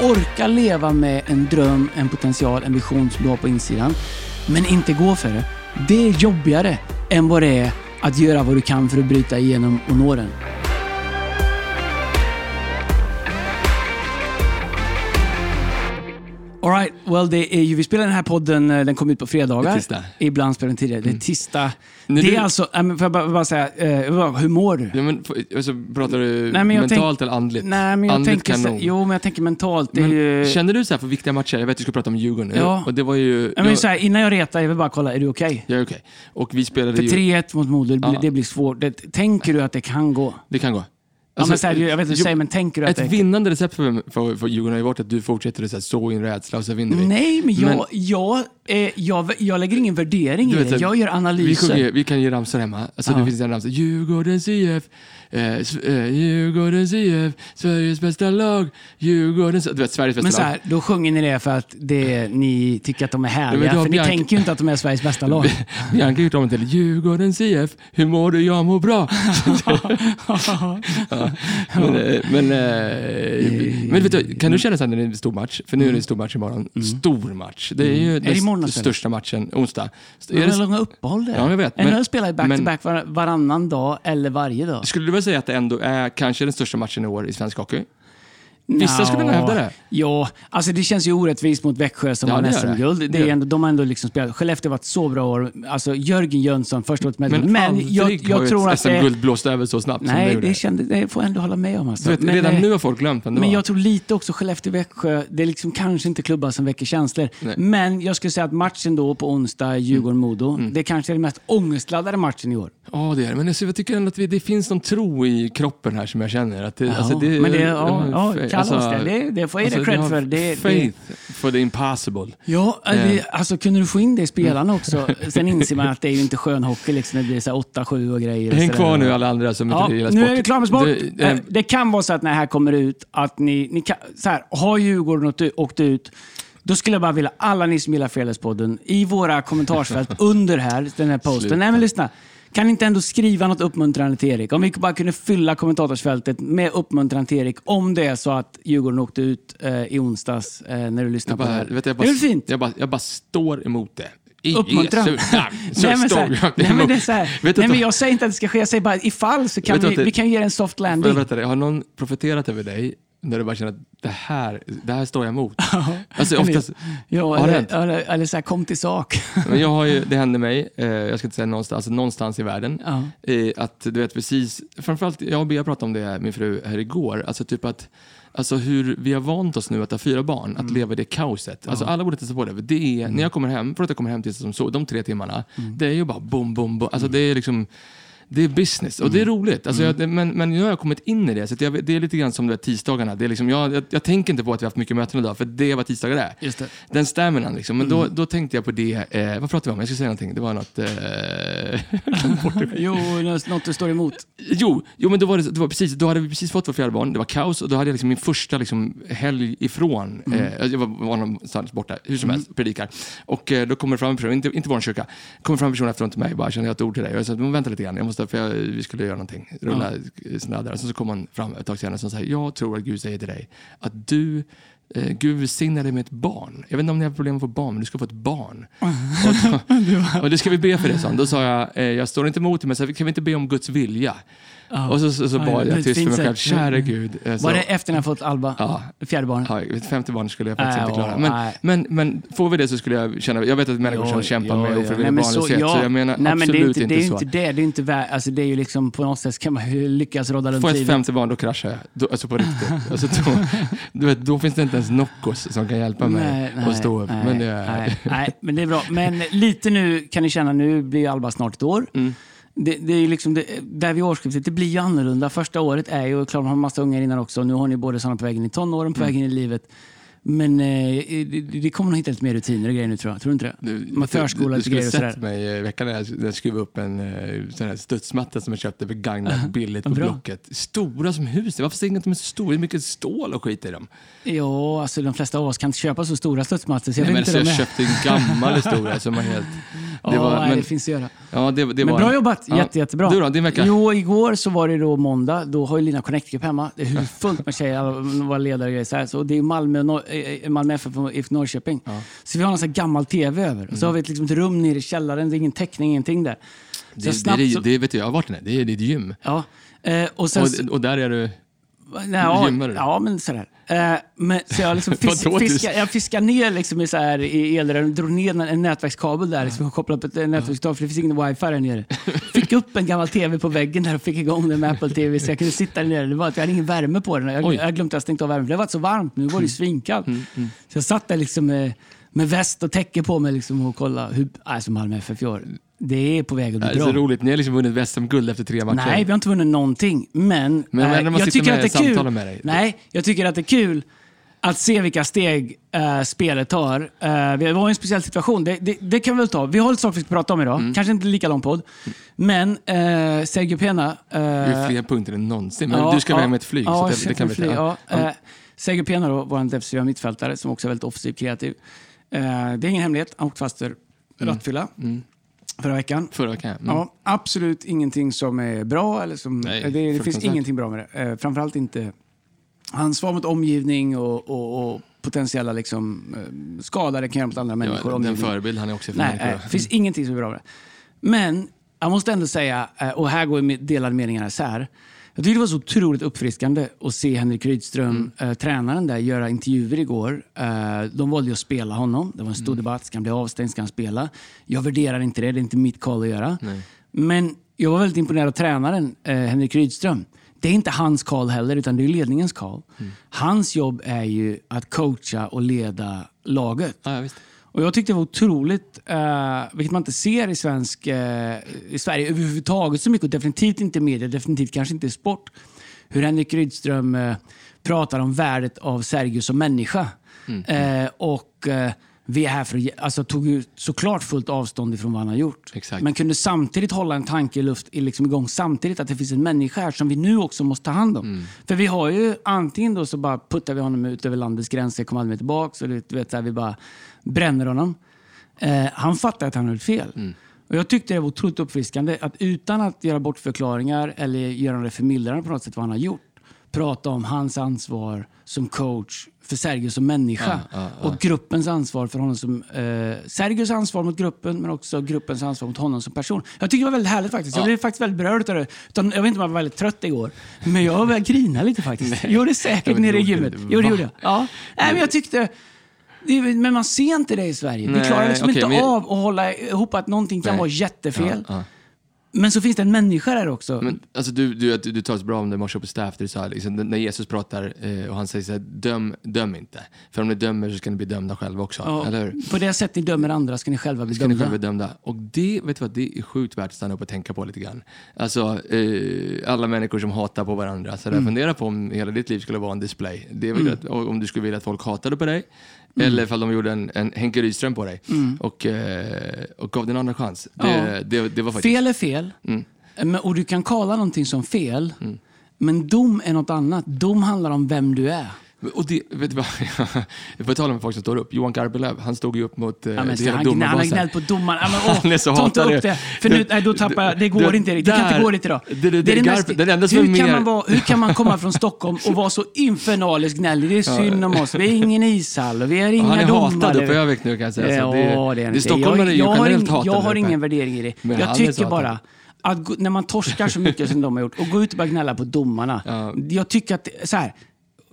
orka leva med en dröm, en potential, en vision som du har på insidan, men inte gå för det. Det är jobbigare än vad det är att göra vad du kan för att bryta igenom och nå den. Alright, well det är ju, vi spelar den här podden, eh, den kom ut på fredagar. Det är tisdag. Ibland spelar den tidigare. Det är tisdag. När det du- är alltså, äh, får jag bara, bara säga, eh, hur mår du? Ja, men, alltså, pratar du Nej, men jag mentalt tänk- eller andligt? Nej, men jag andligt tänker, kanon. jo, men jag tänker mentalt. Är Men ju, Känner du så här för viktiga matcher? Jag vet att du ska prata om Djurgården nu. Ja. Och det var ju... jag men, så här, innan jag retar, jag vill bara kolla, är du okej? Ja, okej. Och vi spelade För ju... 3-1 mot Modo, det, Ja. det blir svårt. Det, tänker du att det kan gå? Det kan gå. Ja, men så här, jag vet inte du säger, men tänker du att Ett det... vinnande recept för, för, för Djurgården har ju varit att du fortsätter att så, här, så in rädsla och så vinner vi. Nej, men jag, Men- jag, eh, jag, jag lägger ingen värdering i det. Jag gör Vi, analyser. sjunger, vi kan ge ramsor hemma. Alltså, Ja. Det finns en ramsa. Djurgårdens IF, eh, eh, Djurgårdens IF, Sveriges bästa lag, Djurgårdens... Du vet, Sveriges bästa Men så lag. här, då sjunger ni det för att det, ni tycker att de är härliga. för ni tänker ju inte att de är Sveriges bästa lag. Bianca gjort om det till Djurgårdens IF, hur mår du? Jag mår bra. ja. Men, eh, men, men vet du, kan du känna så här när det är en stor match? För nu är det en stor match imorgon. Stor match. Det är ju Mm. det den alltså? största matchen, onsdag. Det Är är det, långa uppehåll där. Ja, jag vet, NHL spelar back-to-back var, varannan dag eller varje dag. skulle väl säga att det ändå är kanske den största matchen i år i svensk hockey? Vissa skulle nog hävda det. Ja, alltså det känns ju orättvist mot Växjö som Ja, har det. SM-guld. Det Det ändå, de har ändå liksom spelat. Skellefteå har varit så bra år. Alltså Jörgen Jönsson, första året med Men, Men jag, jag tror att. SM-guld blåst över så snabbt som det Nej, gjorde. det, kände, det får jag ändå hålla med om. Alltså. Vet, Men, redan eh, nu har folk glömt vem det Men var. jag tror lite också Skellefteå-Växjö, det är liksom kanske inte klubbar som väcker känslor. Nej. Men jag skulle säga att matchen då på onsdag, Djurgården-Modo, Mm. det kanske är den mest ångestladdade matchen i år. Ja, det är det. Men jag tycker ändå att vi, det finns någon tro i kroppen här som jag känner. Att det, Ja, alltså, det, men det, ja, ja, kalla oss det. Det, det får jag vi cred för. Det, det, faith for the impossible. ja, Eh. det, alltså kunde du få in det i spelarna också? Sen inser man att det är ju inte skön hockey, liksom. det blir så här 8-7 och grejer. Häng kvar nu alla andra som Ja, inte gillar nu sport. är vi klara med sport. Det, Det, eh, det kan vara så att när det här kommer ut, att ni, ni kan, så här, har Djurgården åkt, åkt ut, då skulle jag bara vilja, alla ni som gillar Fedespodden, i våra kommentarsfält under här, den här posten. Nej men lyssna. Kan ni inte ändå skriva något uppmuntrande till Erik? Om vi bara kunde fylla kommentarsfältet med uppmuntrande till Erik om det är så att Djurgården åkte ut eh, i onsdags eh, när du lyssnar jag på det här. vet, jag det bara, är väl fint? Jag bara, jag bara står emot det. I Uppmuntran. Jesu namn så nej, men så står här, jag nej, men emot. det är så här, Vet du nej, att- men jag säger inte att det ska ske, jag säger bara ifall så kan vi, det- vi kan ge en soft jag landing. berätta det? Har någon profeterat över dig när du bara känner att det här, det här står jag emot? Alltså, Eller- oftast, Ja, eller, hänt? eller, eller så här, kom till sak. Men jag har ju, det hände mig, eh, jag ska inte säga någonstans, alltså någonstans i världen, Ja. eh, att du vet precis, framförallt, jag och Bea pratade om det, min fru, här igår, alltså typ att Alltså hur vi har vant oss nu att ha fyra barn, Mm. att leva i det kaoset. Alltså alla borde testa på det. Det är, När jag kommer hem, för att jag kommer hem till som så, de tre timmarna, Mm. det är ju bara bom, bom, bom. Alltså det är liksom det är business och det är Mm. roligt. Alltså jag, det, men, men nu har jag kommit in i det. Så jag, det är lite grann som det tisdagarna. Det är liksom, jag, jag, jag tänker inte på att vi har haft mycket möten idag, för det är vad tisdagar är. Just det. Den staminan liksom. Men Mm. då, då tänkte jag på det. Eh, vad pratade vi om? Jag skulle säga någonting. Det var något... Eh, Jo, något du står emot. jo, jo, men då var det, det var precis, då hade vi precis fått vårt fjärde barn. Det var kaos och då hade jag liksom min första liksom, helg ifrån. Mm. Eh, jag var, var någonstans borta, hur som helst, predikar. Och eh, då kommer det fram en person, inte, inte kyrka, kommer fram en person efteråt till mig och bara känner jag ett ord till dig. Och jag sa, vänta lite grann, jag måste, för jag, vi skulle göra någonting. Rulla ja. där. Och så kom han fram ett tag senare och säger, jag tror att Gud säger till dig att du Eh, Gud välsignar dig med ett barn. Jag vet inte om ni har problem med att få barn, men du ska få ett barn. och, då, och det ska vi be för det, sa han. Då sa jag, eh, jag står inte emot det, men så, kan vi inte be om Guds vilja? Ja. Och så, så, så Ja, bad jag tyst för mig själv, sätt. käre Gud. eh, Så, Var det efter ni har fått Alba? Ja. Fjärde barnet? Ja, ett femte barn skulle jag faktiskt Nej, inte klara. Men, nej. men, men får vi det så skulle jag känna, jag vet att människor som kämpar med ofrivillig Nej, barnlöshet, så, jag menar nej, absolut men det är inte, inte det är så. inte det. Det är inte vä- alltså, det är ju liksom på något sätt kan man lyckas rodda runt Får jag ett femte barn, då kraschar jag. Då, alltså på riktigt. Alltså då, du vet, då finns det inte ens Noccos som kan hjälpa mig att stå upp. Nej, men det är, nej, nej, men det är bra. Men lite nu kan ni känna, nu blir Alba snart ett år. Mm. Det, det är liksom det, där vid årsskiftet, det blir ju annorlunda. Första året är ju, klart man har massa ungar innan också. Nu har ni både sådana på vägen i tonåren, på Mm. vägen i livet. Men eh, det, det kommer nog hitta lite mer rutiner och grejer nu tror jag. Tror du inte det? Du, Med förskola du, och du grejer skulle och sett sådär. mig i veckan när jag, när jag skrev upp en eh, sån här studsmatta som jag köpte begagnat billigt på Bra. Blocket. Stora som huset. Varför säger att de är så stora? Det är mycket stål och skit i dem. Ja, alltså de flesta av oss kan inte köpa så stora studsmattor så jag Nej, men inte jag de är. köpte en gammal historia som var helt... Ja, Det var, nej, men, det finns att göra. ja, det, det Men var, bra jobbat, Ja. Jätte, jättebra. Du då, din vecka? Jo, igår så var det då måndag. Då har ju Lina Connect-grupp hemma. Det är fullt med tjejer, alla var ledare och grejer. Så, här. så det är Malmö, eh, Malmö FF och IFK Norrköping. Så vi har en sån gammal TV över. Och så har vi ett, liksom ett rum nere i källaren. Det är ingen täckning, ingenting där. Så det, det, snabbt det, så- det vet jag, jag har varit inne. Det är ditt gym. Ja. Eh, och sen, Och, och där är du... Ja, gymmar du? ja, men sådär. Eh, men, så jag, liksom fisk, fiskar, jag fiskar ner liksom i, så här, i elrören, drog ner en, nätverkskabel där, liksom, och kopplade upp ett nätverkskabel för det finns ingen wifi där nere. Fick upp en gammal TV på väggen där och fick igång den med Apple TV så jag kunde sitta där nere. Det var att jag hade ingen värme på den. Jag, Oj. jag glömt att jag stängt av värmen för det var så varmt. Nu var det svinkallt. Så jag satt där liksom med, med väst och täcke på mig liksom och kollade hur, alltså Malmö FF år. Det är på väg att Det bli är så bra. roligt. Ni har liksom vunnit SM-guld efter tre matcher. Nej, vi har inte vunnit någonting. Men, Men eh, man jag tycker med att det är kul. med dig. Nej, jag tycker att det är kul att se vilka steg eh, spelet tar. Eh, vi var i en speciell situation. Det, det, det kan vi väl ta. Vi har lite saker vi ska prata om idag. Mm. Kanske inte lika lång podd. Men eh, Sergio Pena... Det är fler punkter än någonsin. Men du ska iväg med ett flyg. Ja, så det, det kan med vi flyg, ja. Sergio Pena, då, vår defensiva mittfältare, som också är väldigt offensiv kreativ. Det är ingen hemlighet. Han åkte fast för rattfylla förra veckan. Förra veckan. Mm. Ja, absolut ingenting som är bra. Eller som, Nej, det, det finns ingenting bra med det. Eh, framförallt inte ansvar mot omgivning och, och, och potentiella liksom, eh, det kan göra mot andra människor. Ja, den omgivning. förebild han är också för Nej, människor. det finns ingenting som är bra med det. Men jag måste ändå säga, eh, och här går delade meningar isär. Jag tyckte det var så otroligt uppfriskande att se Henrik Rydström, Mm. eh, tränaren där, göra intervjuer igår. Eh, de valde att spela honom. Det var en stor Mm. debatt. Ska han bli avstängd? Ska han spela? Jag värderar inte det. Det är inte mitt call att göra. Men jag var väldigt imponerad av tränaren, eh, Henrik Rydström. Det är inte hans call heller, utan det är ledningens call. Mm. Hans jobb är ju att coacha och leda laget. Ja, ja. Och jag tyckte det var otroligt, eh, vilket man inte ser i, svensk, eh, i Sverige överhuvudtaget så mycket, och definitivt inte i media, definitivt kanske inte i sport, hur Henrik Rydström eh, pratar om värdet av Sergio som människa. Eh, och eh, vi är här för att, alltså tog ju såklart fullt avstånd ifrån vad han har gjort. Exakt. Men kunde samtidigt hålla en tanke i luft liksom igång samtidigt att det finns en människa här som vi nu också måste ta hand om. För vi har ju antingen då så bara puttar vi honom ut över landets gränser, kommer aldrig mer tillbaka. Och du vet, så här, vi bara bränner honom. Eh, han fattar att han har gjort fel. Och jag tyckte det var otroligt uppfriskande att utan att göra bortförklaringar eller göra det förmildrande på något sätt vad han har gjort, prata om hans ansvar som coach för Sergio som människa Ja, ja, ja. och gruppens ansvar för honom som... Eh, Sergios ansvar mot gruppen, men också gruppens ansvar mot honom som person. Jag tycker det var väldigt härligt faktiskt. Jag Ja. blev faktiskt väldigt berörd av det. Utan, jag vet inte om jag var väldigt trött igår, men jag började grina lite faktiskt. Jag gjorde det säkert men nere i gymmet. Jo, det gjorde jag. Ja. Nej, men jag tyckte... det Men man ser inte det i Sverige. Vi Nej, klarar liksom okej, inte men- av att hålla ihop att någonting kan Nej. vara jättefel. Ja, ja. Men så finns det en människa där också. Men, alltså, du, du, du, du talar så bra om det i morse på staff, där du sa liksom, när Jesus pratar eh, och han säger så här, döm, döm inte. För om ni dömer så ska ni bli dömda själva också. Ja, Eller hur? På det sätt ni dömer andra ska ni själva bli ska ni dömda. själva bli dömda. Och det, vet du vad, det är sjukt värt att stanna upp och tänka på lite grann. Alltså, eh, alla människor som hatar på varandra. Så där, Mm. Fundera på om hela ditt liv skulle vara en display. Det är väl att, om du skulle vilja att folk hatade på dig. Mm. Eller ifall de gjorde en, en Henke Rydström på dig och, eh, och gav dig en andra chans. Det, Ja. det, det var faktiskt... Fel är fel. Mm. Men, och du kan kalla någonting som fel. Men dom är något annat. Dom handlar om vem du är. Och det, vet du vad? På tal om folk som står upp. Johan Garpenlöv, han stod ju upp mot eh, Ja, men, hela han, han har gnällt på domaren. Ja, men, åh, Han är så ta inte hatad. upp det. För nu, nej, då tappar jag. Det går inte. Erik. Det kan inte gå dit idag. det- det- är det- Garp- mest- den enda hur, är kan man vara, hur kan man komma från Stockholm och vara så infernaliskt gnällig? Det är synd om oss. Vi är ingen ishall vi är inga Han är domare. hatad uppe i Övik nu kan jag säga. Så det, Ja, det är det stockholmare är ju generellt hatade jag har ingen värdering i det. Jag är tycker hatad. bara att gå, när man torskar så mycket som de har gjort och gå ut och börja gnälla på domarna. Ja. Jag tycker att, så här,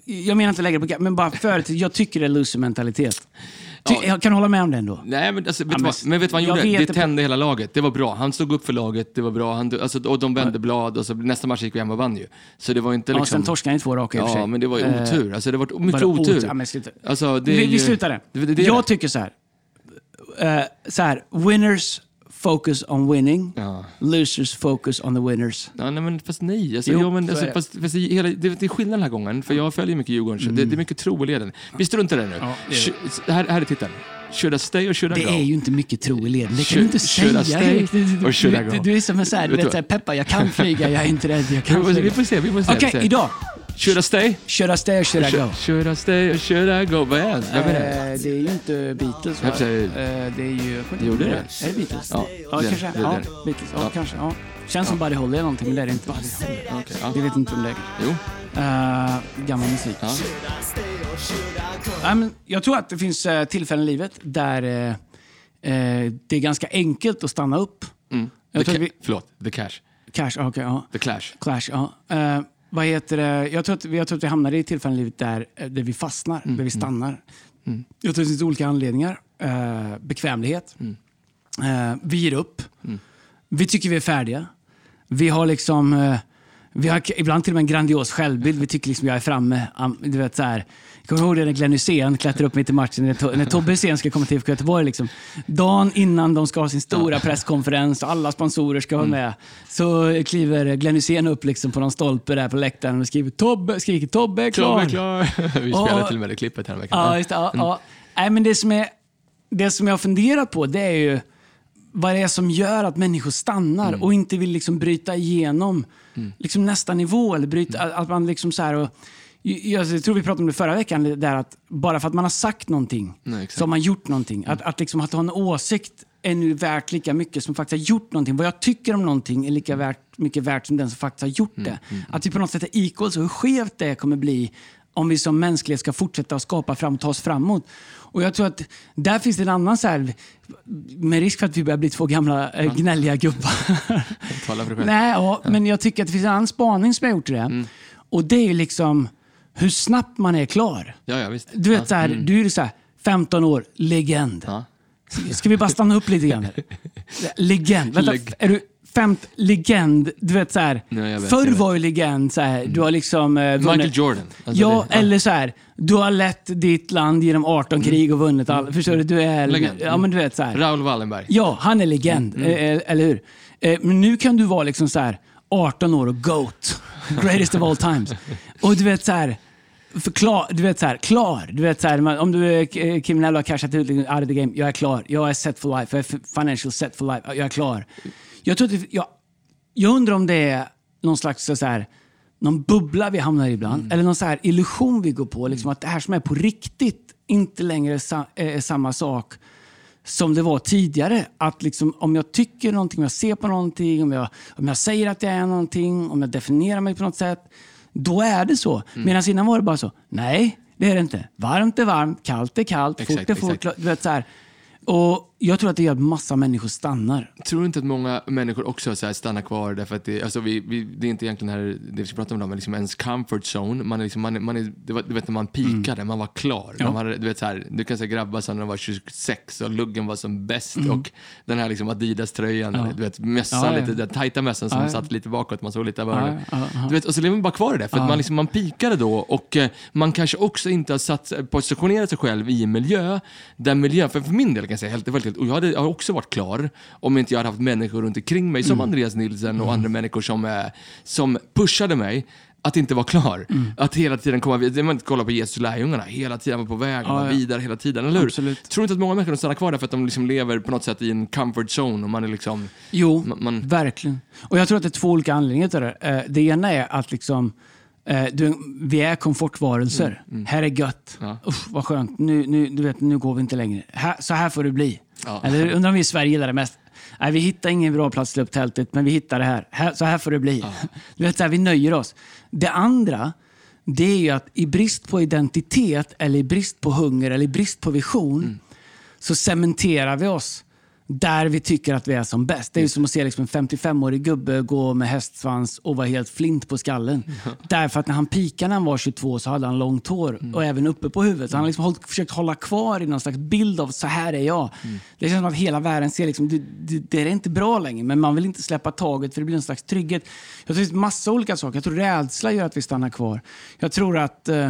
jag menar inte lägga det på men bara för jag tycker det är loser-mentalitet. Ja. jag kan hålla med om den då. Nej, men, alltså, vet Ja, men vad, men vet vad han gjorde? Det det- tände hela laget. Det var bra. Han stod upp för laget, det var bra. Han, alltså, och de vände blad och så nästa match gick vi hem och vann ju. Så det var inte Ja, liksom... sen torskade han i två raka i och för sig. Ja, men det var ju Eh, otur. Alltså, det var mycket Vadå otur. Ja, men sluta. Alltså, det vi, vi slutar. Det, det, det jag det. tycker så här. Eh, så här. Winners focus on winning. Ja. Losers focus on the winners. Ja, nej, men fast nej. Alltså, Jo, jo, men, så alltså, det. fast, fast det, hela, det, det är skillnad den här gången, för jag följer mycket Djurgården. så Det, det är mycket tro i leden. Vi struntar i det nu. Ja, det Sh- här, här är titeln. Should I stay or should I Det go? är ju inte mycket tro i leden. Det kan du inte säga. stay. Du, du, or should I du, go? du är som en så här, du Vet du så här, Peppa, jag kan flyga, jag är inte rädd, jag kan får, vi flyga. får se. Vi får se. Okej, se. idag. Should I stay? Should I stay or should I go? Should I stay or should I go? Vad är det? Vem är det? Eh, det är ju inte Beatles va? Eh, det är ju... ihåg det är det Beatles? Ja, ja kanske. ja. Beatles. Ja, kanske. Ja. Känns som Buddy Holly eller någonting, men det är det inte. Buddy Holly. Okej, ja. Jag vet inte om det är. Jo. Uh, gammal musik. Ja. Men jag tror att det finns tillfällen i livet där eh, det är ganska enkelt att stanna upp. Mm. Jag The tror vi- Förlåt, The Cash. Cash, okej, ja. The Clash. Clash, ja. Eh, vad heter det? Jag tror, att, jag tror att vi hamnar i tillfällen i livet där, eh, där vi fastnar, Mm, där vi stannar. Jag tror att det finns olika anledningar. Eh, bekvämlighet. Mm. Eh, vi ger upp. Vi tycker vi är färdiga. Vi har liksom... Eh, vi har ibland till och med en grandios självbild. Vi tycker liksom jag är framme. Am- Du vet, så här. Jag kommer ihåg det när Glenn Hysén klättrar upp mitt i matchen. När, när Tobbe Hysén ska komma till IFK Göteborg. Liksom. Dagen innan de ska ha sin stora presskonferens och alla sponsorer ska vara med. Så kliver Glenn Hysén upp liksom på någon stolpe där på läktaren och skriver Tobbe, skriker Tobbe är klar. Klar, klar. Vi Och- spelade till och med det klippet här veckan. Ja, just det. Ja, ja. Nej, men det, som är, det som jag har funderat på det är ju vad det är som gör att människor stannar och inte vill liksom bryta igenom liksom nästa nivå. Eller bryta, att man liksom så här och, jag, jag tror vi pratade om det förra veckan, där att bara för att man har sagt någonting Nej, så har man gjort någonting. Att, att, liksom, att ha en åsikt är nu värt lika mycket som faktiskt har gjort någonting. Vad jag tycker om någonting är lika värt, mycket värt som den som faktiskt har gjort det. Att vi på något sätt är equal, så hur skevt det kommer bli om vi som mänsklighet ska fortsätta att skapa fram, ta oss framåt. Och jag tror att där finns det en annan så här, med risk för att vi börjar bli två gamla äh, gnälliga gubbar. Nej, ja, men jag tycker att det finns en annan spaning som jag gjort till det. Mm. Och det är ju liksom hur snabbt man är klar. Ja, ja, visst. Du vet, ja. så här, du är så här, 15 år, legend. Ja. Ska vi bara stanna upp lite grann? Legend. Vänta, Leg- är du femt legend? Du vet så här, jag vet, förr var ju legend så här, du har liksom... Eh, vunnit- Michael Jordan. Alltså, ja, det- eller så här, du har lett ditt land genom 18 krig och vunnit alla. Förstår du? Du är... Mm. Legend. Ja, men du vet så här. Raoul Wallenberg. Ja, han är legend. Mm. eh, Eller hur? Eh, Men nu kan du vara liksom så här 18 år och GOAT. Greatest of all times. Och du vet så här... Förklar, du vet så här, klar. Du vet så här, om du är eh, kriminell och har cashat ut out of the game. Jag är klar. Jag är set for life. Jag är financial set for life. Jag är klar. Jag, tror att jag, jag undrar om det är någon slags så här, någon bubbla vi hamnar i ibland. Eller någon så här illusion vi går på. Liksom, att det här som är på riktigt inte längre är, sa, är samma sak som det var tidigare. Att liksom, om jag tycker någonting, om jag ser på någonting, om jag, om jag säger att jag är någonting, om jag definierar mig på något sätt, då är det så. Mm. Medan innan var det bara så, nej, det är det inte. Varmt är varmt, kallt är kallt, Exakt, fort är fort. vet, så här. Och jag tror att det gör att massa människor stannar. Tror du inte att många människor också så här stannar kvar därför att det, alltså vi, vi, det är inte egentligen här, det vi ska prata om idag, men liksom ens comfort zone. Man är liksom, man man är, var, du vet när man pikade, man var klar. Mm. Ja. Man hade, du vet så här, du kan säga grabbar som när de var 26 och luggen var som bäst Mm. och den här liksom Adidas-tröjan, du vet mössan, Ja, ja. lite, den tajta mössan som Ja, ja. satt lite bakåt, man såg lite av Ja, öronen. ja, ja. Du vet, och så lever man bara kvar i det, för att man, liksom, man pikade då och eh, man kanske också inte har satt, positionerat sig själv i en miljö där miljön, för, för min del kan jag säga helt, helt, och jag hade jag har också varit klar om inte jag hade haft människor runt omkring mig som Andreas Nilsson och andra människor som, eh, som pushade mig att inte vara klar. Att hela tiden komma vidare. Man kollar på Jesus lärjungarna, hela tiden vara på väg, vara ja. vidare hela tiden, eller hur? Absolut. Tror du inte att många människor stannar kvar där för att de liksom lever på något sätt i en comfort zone och man är liksom... Jo, Man- man- verkligen. Och jag tror att det är två olika anledningar till det. Eh, Det ena är att liksom, eh, du, vi är komfortvarelser. Här är gött. Ja. Usch, vad skönt. Nu, nu, du vet, nu går vi inte längre. Här, så här får det bli. Ja. Eller undrar om vi i Sverige gillar det mest. Nej, vi hittar ingen bra plats att slå upp tältet, men vi hittar det här. här så här får det bli. Du vet, så här, vi nöjer oss. Det andra, det är ju att i brist på identitet, eller i brist på hunger, eller i brist på vision, så cementerar vi oss där vi tycker att vi är som bäst. Det är ju som att se liksom en 55-årig gubbe gå med hästsvans och vara helt flint på skallen. Därför att när han pikade när han var 22 så hade han långt hår och även uppe på huvudet. Så han har liksom hållit, försökt hålla kvar i någon slags bild av så här är jag. Det känns som att hela världen ser liksom, det, det, det är inte bra längre men man vill inte släppa taget för det blir en slags trygghet. Jag tror det finns massa olika saker. Jag tror rädsla gör att vi stannar kvar. Jag tror att eh,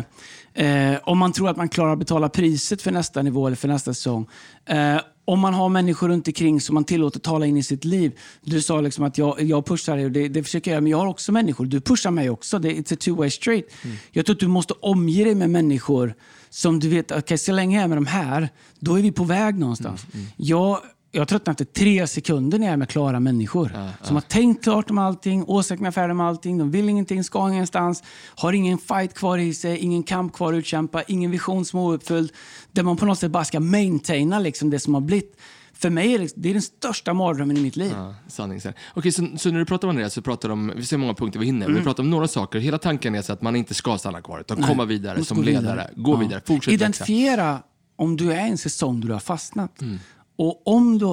eh, om man tror att man klarar att betala priset för nästa nivå eller för nästa säsong. Eh, om man har människor runt omkring som man tillåter tala in i sitt liv. Du sa liksom att jag, jag pushar dig och det, det försöker jag men jag har också människor. Du pushar mig också. Det, it's a two way street. Mm. Jag tror att du måste omge dig med människor som du vet, okay, så länge jag är med de här, då är vi på väg någonstans. Mm, mm. Jag, jag tröttnar efter tre sekunder när jag är med klara människor. Ja, som ja. har tänkt klart om allting, åsikterna färdiga med allting, de vill ingenting, ska ingenstans, har ingen fight kvar i sig, ingen kamp kvar att utkämpa, ingen vision som är ouppfylld. Där man på något sätt bara ska maintaina liksom det som har blivit. För mig är det, det är den största mardrömmen i mitt liv. Ja, sanning. Okej, så, så, när du pratar om det så pratar du om, vi ser många punkter vi hinner, mm. vi pratar om några saker. Hela tanken är så att man inte ska stanna kvar, utan Nej, komma vidare som ledare, vidare. gå ja. vidare, fortsätt Identifiera växa. om du är en säsong där du har fastnat. Mm. Och om du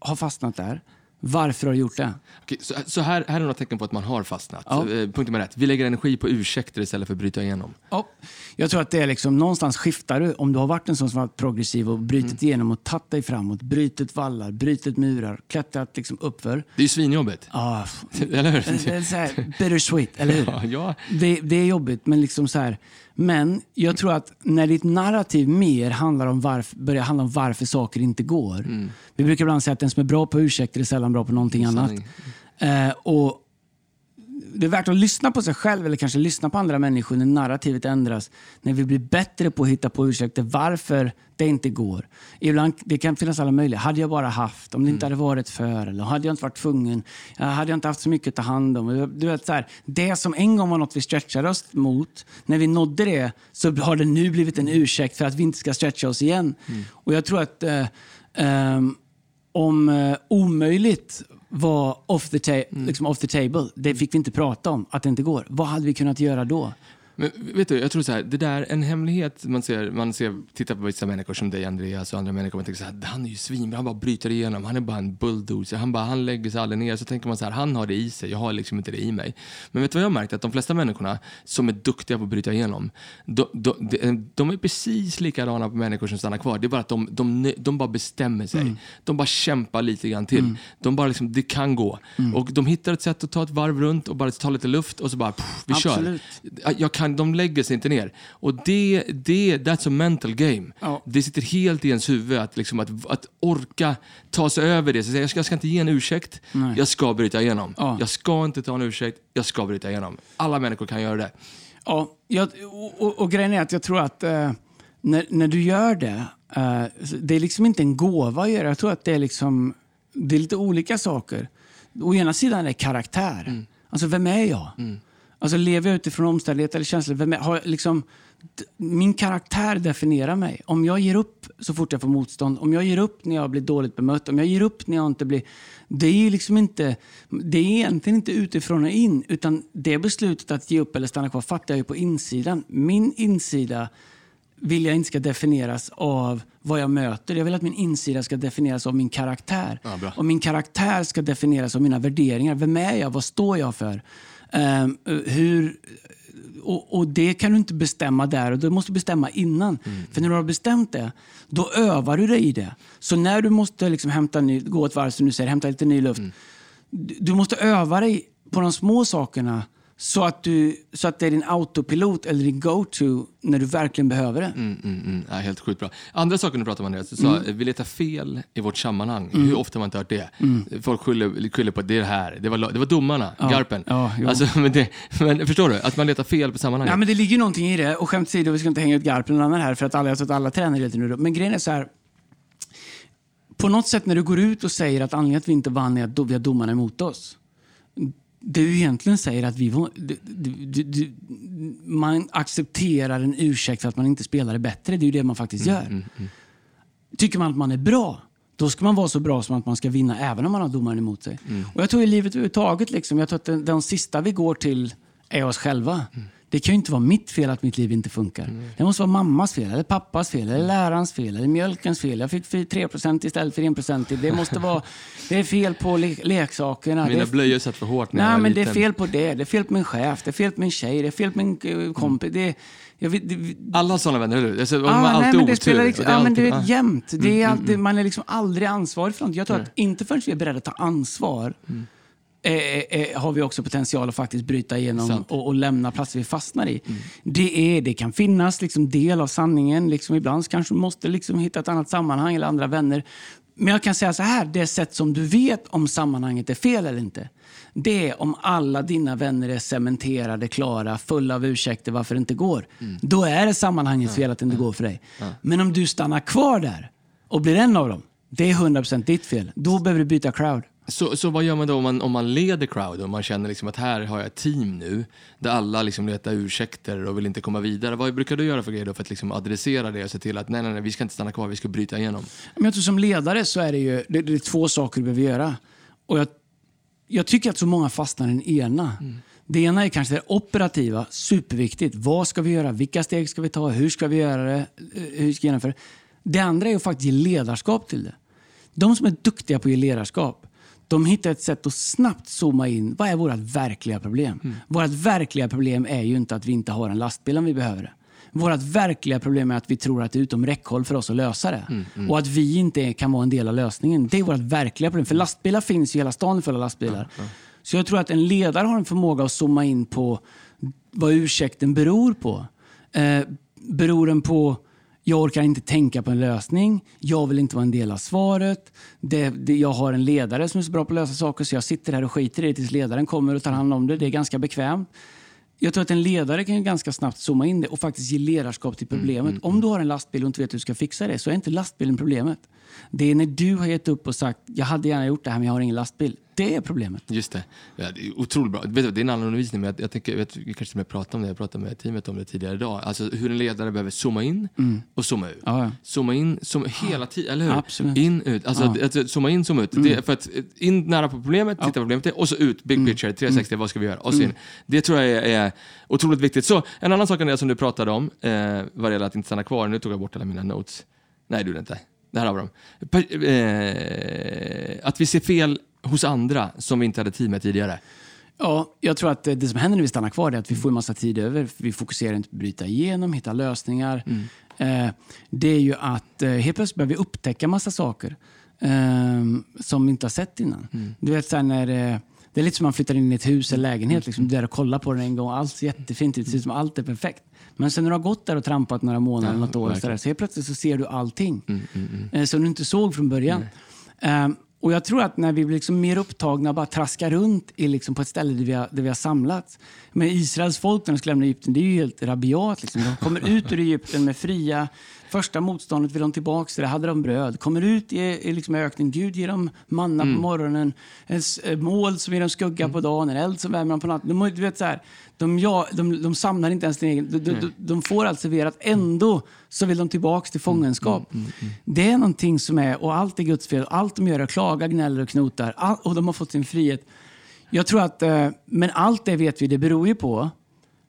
har fastnat där, varför har du gjort det? Okej, så, så här, här är några tecken på att man har fastnat. Ja. Eh, punkt nummer ett. Vi lägger energi på ursäkter istället för att bryta igenom. Ja. Jag tror att det är liksom, någonstans skiftar du. Om du har varit en sån som har varit progressiv och brutit mm. igenom och tagit dig framåt, brutit vallar, brutit murar, klättrat liksom uppför. Det är ju svinjobbigt. Ja, eller hur? Det är så här, bittersweet, eller hur? Ja, ja. Det, det, är jobbigt, men liksom så här, men jag tror att när ditt narrativ mer handlar om varför, börjar handla om varför saker inte går. Mm. Vi brukar ibland säga att den som är bra på ursäkter är sällan bra på någonting annat. Eh, och det är värt att lyssna på sig själv eller kanske lyssna på andra människor när narrativet ändras. När vi blir bättre på att hitta på ursäkter varför det inte går. Ibland, det kan finnas alla möjliga. Hade jag bara haft, om det inte mm. hade varit för, eller hade jag inte varit tvungen, hade jag inte haft så mycket att ta hand om. Du vet, så här, det som en gång var något vi stretchade oss mot, när vi nådde det så har det nu blivit en ursäkt för att vi inte ska stretcha oss igen. Mm. Och jag tror att eh, eh, om eh, omöjligt var off the, mm. liksom off the table. Det fick vi inte prata om, att det inte går. Vad hade vi kunnat göra då? Men vet du, jag tror så här, det där, en hemlighet man ser, man ser, tittar på vissa människor som dig Andreas och andra människor, man tänker så här, han är ju svinbra, han bara bryter igenom, han är bara en bulldozer, han, bara, han lägger sig aldrig ner. Så tänker man så här, han har det i sig, jag har liksom inte det i mig. Men vet du vad jag har märkt? Att de flesta människorna som är duktiga på att bryta igenom, de, de, de, de är precis likadana på människor som stannar kvar. Det är bara att de, de, de bara bestämmer sig. Mm. De bara kämpar lite grann till. Mm. De bara liksom, det kan gå. Mm. Och de hittar ett sätt att ta ett varv runt och bara ta lite luft och så bara, pff, vi Absolut. kör. Jag kan, de lägger sig inte ner. Och det, det that's a mental game. Ja. Det sitter helt i ens huvud att, liksom, att, att orka ta sig över det. Så jag, ska, jag ska inte ge en ursäkt, Nej. jag ska bryta igenom. Ja. Jag ska inte ta en ursäkt, jag ska bryta igenom. Alla människor kan göra det. Ja, jag, och, och, och grejen är att jag tror att uh, när, när du gör det, uh, det är liksom inte en gåva att göra. Jag tror att det är, liksom, det är lite olika saker. Å ena sidan är det karaktär. Mm. Alltså, vem är jag? Mm. Alltså lever jag utifrån omständigheter eller känslor? Vem är, har, liksom, min karaktär definierar mig. Om jag ger upp så fort jag får motstånd, om jag ger upp när jag blir dåligt bemött, om jag ger upp när jag inte blir... Det är liksom inte... Det är egentligen inte utifrån och in, utan det beslutet att ge upp eller stanna kvar fattar jag ju på insidan. Min insida vill jag inte ska definieras av vad jag möter. Jag vill att min insida ska definieras av min karaktär. Ja, och min karaktär ska definieras av mina värderingar. Vem är jag? Vad står jag för? Um, hur, och, och, det kan du inte bestämma där, och du måste bestämma innan. Mm. För när du har bestämt det, då övar du dig i det. Så när du måste liksom hämta ny, gå ett varv, som du säger, hämta lite ny luft. Mm. Du, du måste öva dig på de små sakerna så att, du, så att det är din autopilot eller din go-to när du verkligen behöver det. Mm, mm, mm. Ja, helt sjukt bra. Andra saker du pratar om Andreas, du sa mm. vi letar fel i vårt sammanhang. Mm. Hur ofta har man inte hört det? Mm. Folk skyller, skyller på att det är det här, det var, det var domarna, ja. Garpen. Ja, alltså, men, det, men förstår du? Att man letar fel på sammanhanget. Ja, men det ligger någonting i det. Och skämt åsido, vi ska inte hänga ut Garpen och annan här för att alla, jag tror att alla tränar lite nu. Men grejen är så här. På något sätt när du går ut och säger att anledningen att vi inte vann är att vi har domarna emot oss du egentligen säger att vi du, du, du, man accepterar en ursäkt för att man inte spelar det bättre. Det är ju det man faktiskt mm, gör. Mm, mm, Tycker man att man är bra, då ska man vara så bra som att man ska vinna även om man har domaren emot sig. Mm. Och jag tror i livet överhuvudtaget, liksom, jag tror att den, den sista vi går till är oss själva. Mm. Det kan ju inte vara mitt fel att mitt liv inte funkar. Mm. Det måste vara mammas fel, eller pappas fel, eller lärarens fel, eller mjölkens fel. Jag fick 3% istället för 1 Det måste vara... Det är fel på le leksakerna. Mina blöjor satt för hårt när Nej, men liten. det är fel på det. Det är fel på min chef, det är fel på min tjej, det är fel på min uh, kompis. Mm. Det, vet, det, Alla sådana vänner, eller hur? Alltså, ah, man alltid men det spelar liksom, ja, men det är jämnt. Det är mm, alltid, mm, man är liksom aldrig ansvarig för något. Jag tror nej. att inte förrän vi är beredda att ta ansvar mm Eh, eh, har vi också potential att faktiskt bryta igenom och, och, lämna platser vi fastnar i. Mm. Det, är, det kan finnas liksom del av sanningen. Liksom ibland kanske du måste liksom hitta ett annat sammanhang eller andra vänner. Men jag kan säga så här, det sätt som du vet om sammanhanget är fel eller inte, det är om alla dina vänner är cementerade, klara, fulla av ursäkter varför det inte går. Då är det sammanhangets fel att det inte går för dig. Men om du stannar kvar där och blir en av dem, det är 100% ditt fel. Då behöver du byta crowd. Så, så vad gör man då om man, om man leder crowd och man känner liksom att här har jag ett team nu där alla liksom letar ursäkter och vill inte komma vidare. Vad brukar du göra för grejer för att liksom adressera det och se till att nej, nej, nej, vi ska inte stanna kvar, vi ska bryta igenom? Men jag tror som ledare så är det ju det, det är två saker du behöver göra. Och jag, jag tycker att så många fastnar i den ena. Det ena är kanske det operativa, superviktigt. Vad ska vi göra? Vilka steg ska vi ta? Hur ska vi göra det? Hur ska vi genomföra det? Det andra är att faktiskt ge ledarskap till det. De som är duktiga på att ge ledarskap, de hittar ett sätt att snabbt zooma in. Vad är vårt verkliga problem? Vårt verkliga problem är ju inte att vi inte har en lastbil om vi behöver det. Vårt verkliga problem är att vi tror att det är utom räckhåll för oss att lösa det. Och att vi inte kan vara en del av lösningen. Det är vårt verkliga problem. För lastbilar finns ju, hela stan full av lastbilar. Så jag tror att en ledare har en förmåga att zooma in på vad ursäkten beror på. Eh, beror den på jag orkar inte tänka på en lösning. Jag vill inte vara en del av svaret. Det, det, jag har en ledare som är så bra på att lösa saker så jag sitter här och skiter i det tills ledaren kommer och tar hand om det. Det är ganska bekvämt. Jag tror att en ledare kan ganska snabbt zooma in det och faktiskt ge ledarskap till problemet. Om du har en lastbil och inte vet hur du ska fixa det så är inte lastbilen problemet. Det är när du har gett upp och sagt jag hade gärna gjort det här men jag har ingen lastbil. Det är problemet. Just det. Ja, det är otroligt bra. Vet du, det är en annan undervisning, men jag, jag tänker, vet, vi kanske mer pratar om det, jag pratade med teamet om det tidigare idag. Alltså hur en ledare behöver zooma in och zooma ut. Ja, ja. Zooma in, zooma, hela tiden, eller hur? Absolut. In, ut. Alltså, Ja. att, zooma in, zooma ut. Det, är för att in nära på problemet, titta på problemet, och så ut, big picture, 360, vad ska vi göra? Och så in. Det tror jag är, är otroligt viktigt. Så en annan sak det som du pratade om, eh, vad det gäller att inte stanna kvar, nu tog jag bort alla mina notes. Nej, du gjorde inte. Där har vi dem. Eh, att vi ser fel hos andra som vi inte hade tid med tidigare. Ja, jag tror att eh, det som händer när vi stannar kvar är att vi får en massa tid över. Vi fokuserar inte på att bryta igenom, hitta lösningar. Eh, det är ju att eh, helt plötsligt börjar vi upptäcka massa saker eh, som vi inte har sett innan. Du vet, så när, eh, det är lite som man flyttar in i ett hus eller lägenhet. Liksom, du är där och kollar på den en gång. Allt ser jättefint ut. Det ser ut som allt är perfekt. Men sen när du har gått där och trampat några månader eller något år så, där, så helt plötsligt så ser du allting eh, som du inte såg från början. Och jag tror att när vi blir liksom mer upptagna och bara traskar runt i liksom på ett ställe där vi har, där vi har samlats. Men Israels folk när de ska lämna Egypten, det är ju helt rabiat. Liksom. De kommer ut ur Egypten med fria. Första motståndet vill de tillbaka till, det. Hade de bröd. Kommer ut i, i liksom öknen, Gud ger dem manna på morgonen, en eh, mål som ger dem skugga på dagen, en eld som värmer dem på natten. De, du vet, så här, de, ja, de, de samlar inte ens sin egen... De, de, de, de får allt serverat, ändå så vill de tillbaka till fångenskap. Det är någonting som är, och allt är Guds fel, allt de gör är klagar, gnäller och knotar, all, och de har fått sin frihet. Jag tror att, eh, men allt det vet vi, det beror ju på,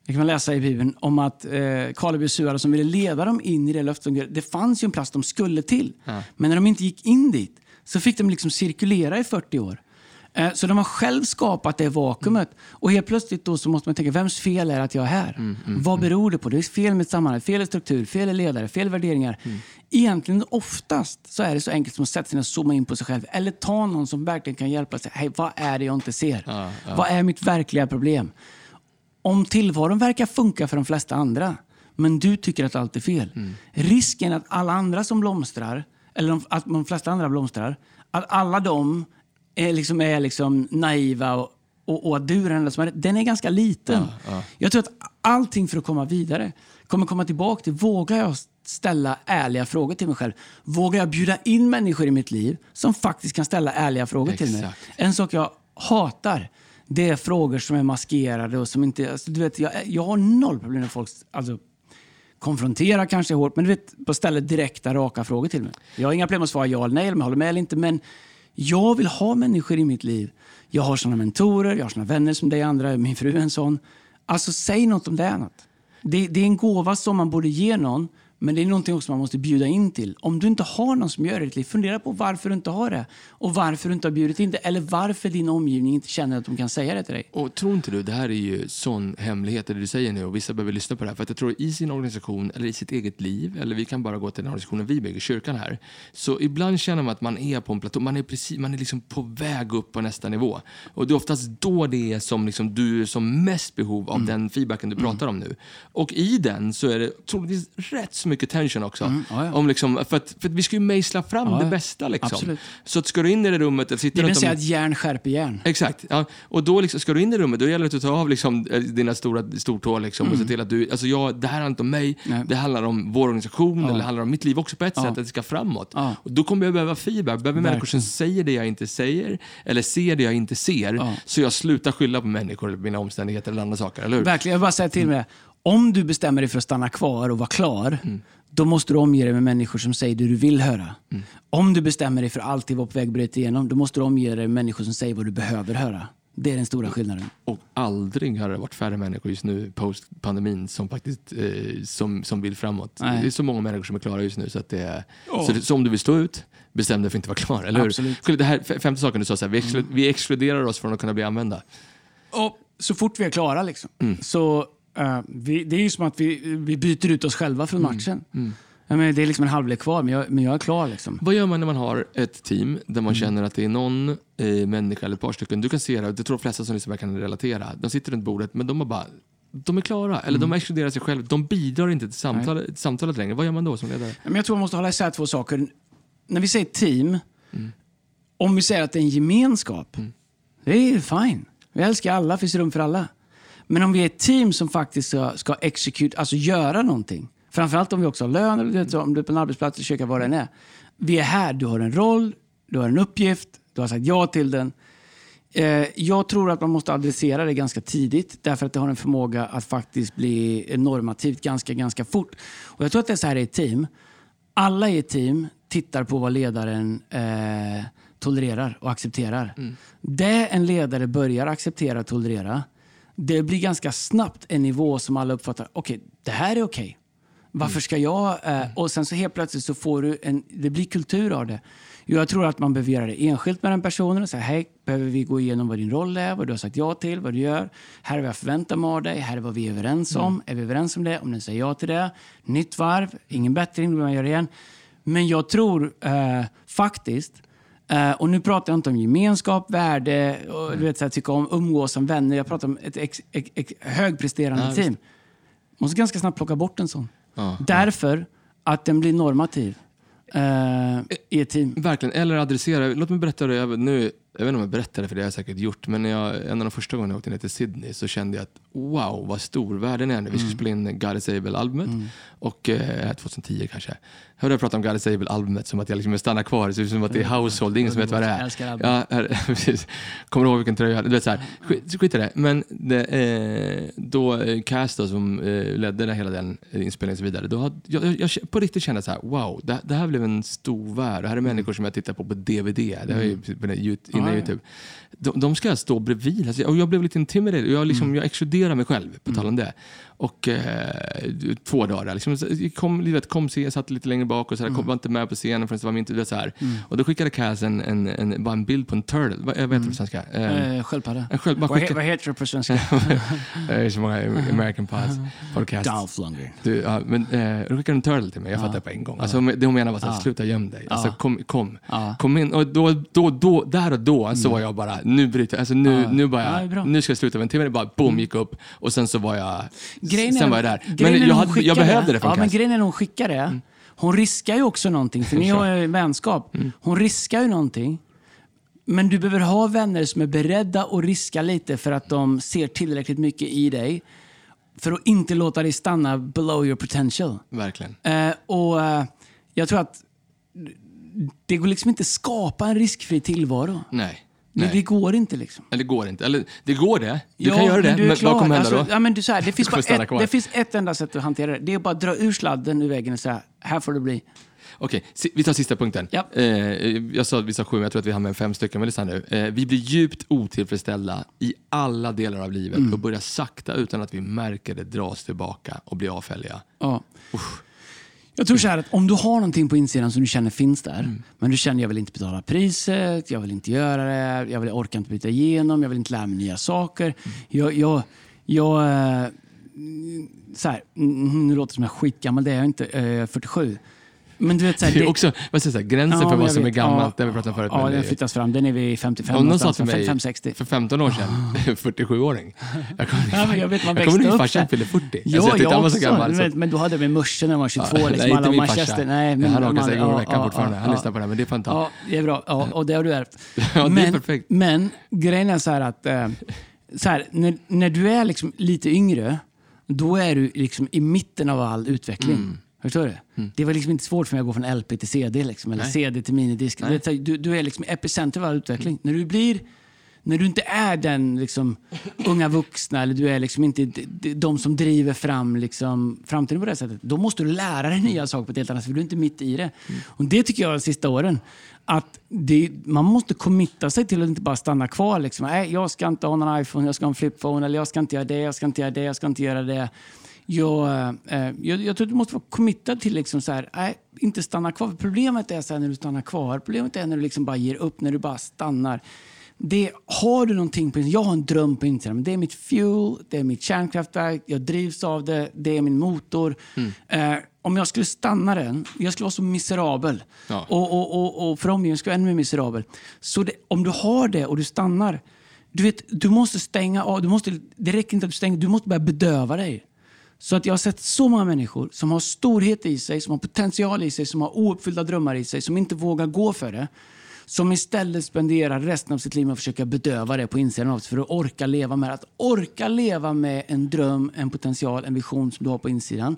det kan man läsa i Bibeln, om att eh, och Jesua som ville leda dem in i det löftet. Det fanns ju en plats de skulle till. Men när de inte gick in dit så fick de liksom cirkulera i 40 år. Eh, Så de har själv skapat det vakuumet. Och helt plötsligt då så måste man tänka, vems fel är att jag är här? Vad beror det på? Det är fel med sammanhang, fel i struktur, fel i ledare, fel i värderingar. Egentligen oftast så är det så enkelt som att sätta sig ner och zooma in på sig själv. Eller ta någon som verkligen kan hjälpa sig. Hej, vad är det jag inte ser? Vad är mitt verkliga problem? Om tillvaron verkar funka för de flesta andra, men du tycker att allt är fel. Risken att alla andra som blomstrar, eller de, att de flesta andra blomstrar, att alla de är liksom, är liksom naiva och, och, och att du är den enda som är den är ganska liten. Jag tror att allting för att komma vidare kommer komma tillbaka till, vågar jag ställa ärliga frågor till mig själv? Vågar jag bjuda in människor i mitt liv som faktiskt kan ställa ärliga frågor till mig? Exakt. En sak jag hatar, det är frågor som är maskerade och som inte... Alltså, du vet, jag, jag har noll problem med folk alltså, konfronterar kanske hårt, men du vet, på stället direkta, raka frågor till mig. Jag har inga problem att svara ja eller nej, eller om jag håller med eller inte, men jag vill ha människor i mitt liv. Jag har såna mentorer, jag har såna vänner som dig andra, min fru är en sån. Alltså, säg något om det är något. Det, det är en gåva som man borde ge någon, men det är någonting också man måste bjuda in till. Om du inte har någon som gör det i ditt liv, fundera på varför du inte har det. Och varför du inte har bjudit in det. Eller varför din omgivning inte känner att de kan säga det till dig. Och tror inte du, det här är ju sån hemlighet det du säger nu och vissa behöver lyssna på det här. För att jag tror i sin organisation eller i sitt eget liv, eller vi kan bara gå till den organisationen vi bygger, kyrkan här. Så ibland känner man att man är på en platå, man är, precis, man är liksom på väg upp på nästa nivå. Och det är oftast då det är som liksom du är som mest behov av den feedbacken du pratar om nu. Och i den så är det troligtvis rätt så mycket tension också. Mm, ja, ja. Om liksom, för, att, för att vi ska ju mejsla fram Ja, det bästa. Liksom. Absolut. Så att ska du in i det rummet eller sitta Det vill om- säga att järn skärper järn. Exakt. Och då liksom, ska du in i rummet, då gäller det att ta av liksom, eh, dina stora stortår liksom, och se till att du... Alltså jag, det här handlar inte om mig, Mm. Nej. det handlar om vår organisation, eller det handlar om mitt liv också på ett sätt, att det ska framåt. Och då kommer jag behöva feedback, behöver människor som Verkligen. säger det jag inte säger, eller ser det jag inte ser, så jag slutar skylla på människor, eller mina omständigheter eller andra saker, eller hur? Verkligen, jag vill bara säga till mig det. Om du bestämmer dig för att stanna kvar och vara klar, Mm. då måste du omge dig med människor som säger det du vill höra. Mm. Om du bestämmer dig för att alltid vara på väg bryta igenom, då måste du omge dig med människor som säger vad du behöver höra. Det är den stora skillnaden. Och aldrig har det varit färre människor just nu, post pandemin, som faktiskt eh, som, som vill framåt. Nej. Det är så många människor som är klara just nu, så, att det är, så, det, så om du vill stå ut, bestäm dig för att inte vara klar, eller hur? Absolut. Skulle Det här femte saken du sa, så här, vi, exklu, vi exkluderar oss från att kunna bli använda. Och så fort vi är klara, liksom, Mm. så eh, vi, det är ju som att vi, vi byter ut oss själva från Mm. matchen. Jag menar, det är liksom en halvlek kvar, men jag, men jag är klar. Liksom. Vad gör man när man har ett team där Mm. man känner att det är någon eh, människa eller ett par stycken, du kan se det, jag tror de flesta som lyssnar kan relatera, de sitter runt bordet men de har bara de är klara, eller Mm. de exkluderar sig själva. De bidrar inte till samtalet, till samtalet längre. Vad gör man då som ledare? Men jag tror man måste hålla isär två saker. När vi säger team, Mm. om vi säger att det är en gemenskap, det är fine. Vi älskar alla, det finns rum för alla. Men om vi är ett team som faktiskt ska, ska execute, alltså göra någonting. Framförallt om vi också har lön, eller om du är på en arbetsplats, försöka vad den är. Vi är här, du har en roll, du har en uppgift, du har sagt ja till den. Eh, jag tror att man måste adressera det ganska tidigt därför att det har en förmåga att faktiskt bli normativt ganska, ganska fort. Och jag tror att det är så här i ett team. Alla i ett team tittar på vad ledaren eh, tolererar och accepterar. Det en ledare börjar acceptera och tolerera, det blir ganska snabbt en nivå som alla uppfattar, okej, det här är okej. Varför ska jag... Eh, och sen så helt plötsligt så får du en... Det blir kultur av det. Jag tror att man behöver göra det enskilt med den personen och säga hej, behöver vi gå igenom vad din roll är, vad du har sagt ja till, vad du gör. Här är vad jag förväntar mig av dig, här är vad vi är överens om. Är vi överens om det? Om ni säger ja till det. Nytt varv, ingen bättring, då man göra igen. Men jag tror eh, faktiskt, eh, och nu pratar jag inte om gemenskap, värde, och, du vet, så här, tycka om, umgås som vänner. Jag pratar om ett ex, ex, ex, högpresterande Ja, visst. team. måste ganska snabbt plocka bort en sån. Ja, Därför att den blir normativ eh, i ett team. Verkligen, eller adressera. Låt mig berätta det. Nu, jag vet inte om jag berättade för det har jag säkert gjort, men när jag, en av de första gångerna jag åkte ner till Sydney så kände jag att wow, vad stor världen är nu. Vi skulle spela in God is Able-albumet, och eh, 2010 kanske. Jag hörde jag prata om God is Able-albumet som att jag liksom stannar kvar, det ser ut som att det är household, det är ingen som vet vad det Jag är. Ja, här, precis. Kommer du ihåg vilken tröja? Du vet, så här, skit, skit i det. Men det, eh, då eh, Cast då, som eh, ledde den, hela den eh, inspelningen och så vidare, då hade, jag, jag, jag på riktigt kände så här, wow, det, det här blev en stor värld. Det här är människor som jag tittar på på DVD, det har jag ju på innan Ja. Youtube. De, de ska stå bredvid. Alltså, och jag blev lite intimidated. Jag, liksom, jag exkluderar mig själv, på tal om det. Och eh, två dagar. Liksom, kom, du vet, kom se, jag satt lite längre bak och så här, kom, var inte med på scenen förrän det var min tur. Så här. Och då skickade Cass en, en, en, bara en bild på en turtle. Vad, jag vet inte på svenska. Eh, Eh, sköldpadda. sköld, Vad, he, vad heter det på svenska? det är så många American pods, podcasts. Dolph Lundgren. Du, ja, men, eh, då skickade en turtle till mig, jag fattade på en gång. Alltså, det hon menade var så här, sluta göm dig. Alltså, kom, kom, kom in. Och då, då, då, där och då så var jag bara, nu bryter jag. Alltså, nu, nu, bara, det nu ska jag sluta. Men timmen bara boom, gick upp och sen så var jag, Grejen sen var jag där. Men jag, hade, jag behövde det från Ja, men grejen är när hon skickar det, hon riskar ju också någonting, för ni har ju vänskap. Hon riskar ju någonting. Men du behöver ha vänner som är beredda att riska lite för att de ser tillräckligt mycket i dig. För att inte låta dig stanna below your potential. Verkligen. Eh, och eh, Jag tror att det går liksom inte att skapa en riskfri tillvaro. Nej. Nej. det går inte liksom. Eller det går inte. Eller det går det. Du Ja, kan göra det. men Men vad kommer hända alltså, då? Ja, men du, så här, det, finns bara ett, kvar. det finns ett enda sätt att hantera det. Det är att bara dra ur sladden ur väggen och säga, här får det bli. Okej, vi tar sista punkten. Ja. Eh, jag sa att vi sa sju, men jag tror att vi har med fem stycken. Men lyssna nu. Eh, vi blir djupt otillfredsställda i alla delar av livet Mm. och börjar sakta utan att vi märker det dras tillbaka och blir avfälliga. Ja. Jag tror så här att om du har någonting på insidan som du känner finns där, Mm. men du känner jag vill inte betala priset, jag vill inte göra det, jag, vill, jag orkar inte byta igenom, jag vill inte lära mig nya saker. Mm. Jag, jag, jag, eh, så här, mm, nu låter det som jag är skitgammal, det är jag inte, eh, 47. Men du vet, så här, Det är det- också, vad jag säga, gränsen Ja, för men vad jag som är vet. gammalt, Ja, har vi pratat om förut. Ja, men den flyttas fram. Den är vid 55 Om någon sa till mig 55-60. för 15 år sedan, 47-åring. Jag kommer Ja, men jag jag ihåg upp farsan där. fyllde 40. Ja, alltså, jag jag så också. gammal. Så. Men, men du hade med morsan när man var 22, Ja, liksom, nej, inte min farsa. Nej, Ja, han åker sig en gång i veckan fortfarande. Han lyssnar på det men det han ta. Ja, det är bra. Ja, och det har du ärvt. Ja, det är men, perfekt. men grejen är så här att eh, så här, när, när du är liksom lite yngre, då är du liksom i mitten av all utveckling. Mm. Förstår du? Det var liksom inte svårt för mig att gå från LP till CD, liksom, eller Nej. CD till minidisk. Du, du, är liksom epicenter av all utveckling. När du blir när du inte är den liksom, unga vuxna eller du är liksom inte de som driver fram liksom, framtiden på det sättet, då måste du lära dig nya saker på ett helt annat sätt, för du är inte mitt i det. Och det tycker jag de sista åren, att det, man måste committa sig till att inte bara stanna kvar. Liksom. Nej, jag ska inte ha någon iPhone, jag ska ha en flipphone, eller jag ska inte göra det, jag ska inte göra det, jag ska inte göra det. Jag, eh, jag, jag tror att du måste vara committad till liksom så här, nej, inte stanna kvar. Problemet är så när du stannar kvar. Problemet är när du liksom bara ger upp, när du bara stannar. Det, har du någonting på Jag har en dröm på insidan. Det är mitt fuel, det är mitt kärnkraftverk, jag drivs av det, det är min motor. Eh, om jag skulle stanna den, jag skulle vara så miserabel. Ja. Och, och, och, och för omgivningen skulle jag vara ännu mer miserabel. Så det, om du har det och du stannar, du, vet, du måste stänga av. Du måste, det räcker inte att du stänger, du måste börja bedöva dig. Så att jag har sett så många människor som har storhet i sig, som har potential i sig, som har ouppfyllda drömmar i sig, som inte vågar gå för det. Som istället spenderar resten av sitt liv med att försöka bedöva det på insidan av sig för att orka leva med det. Att orka leva med en dröm, en potential, en vision som du har på insidan,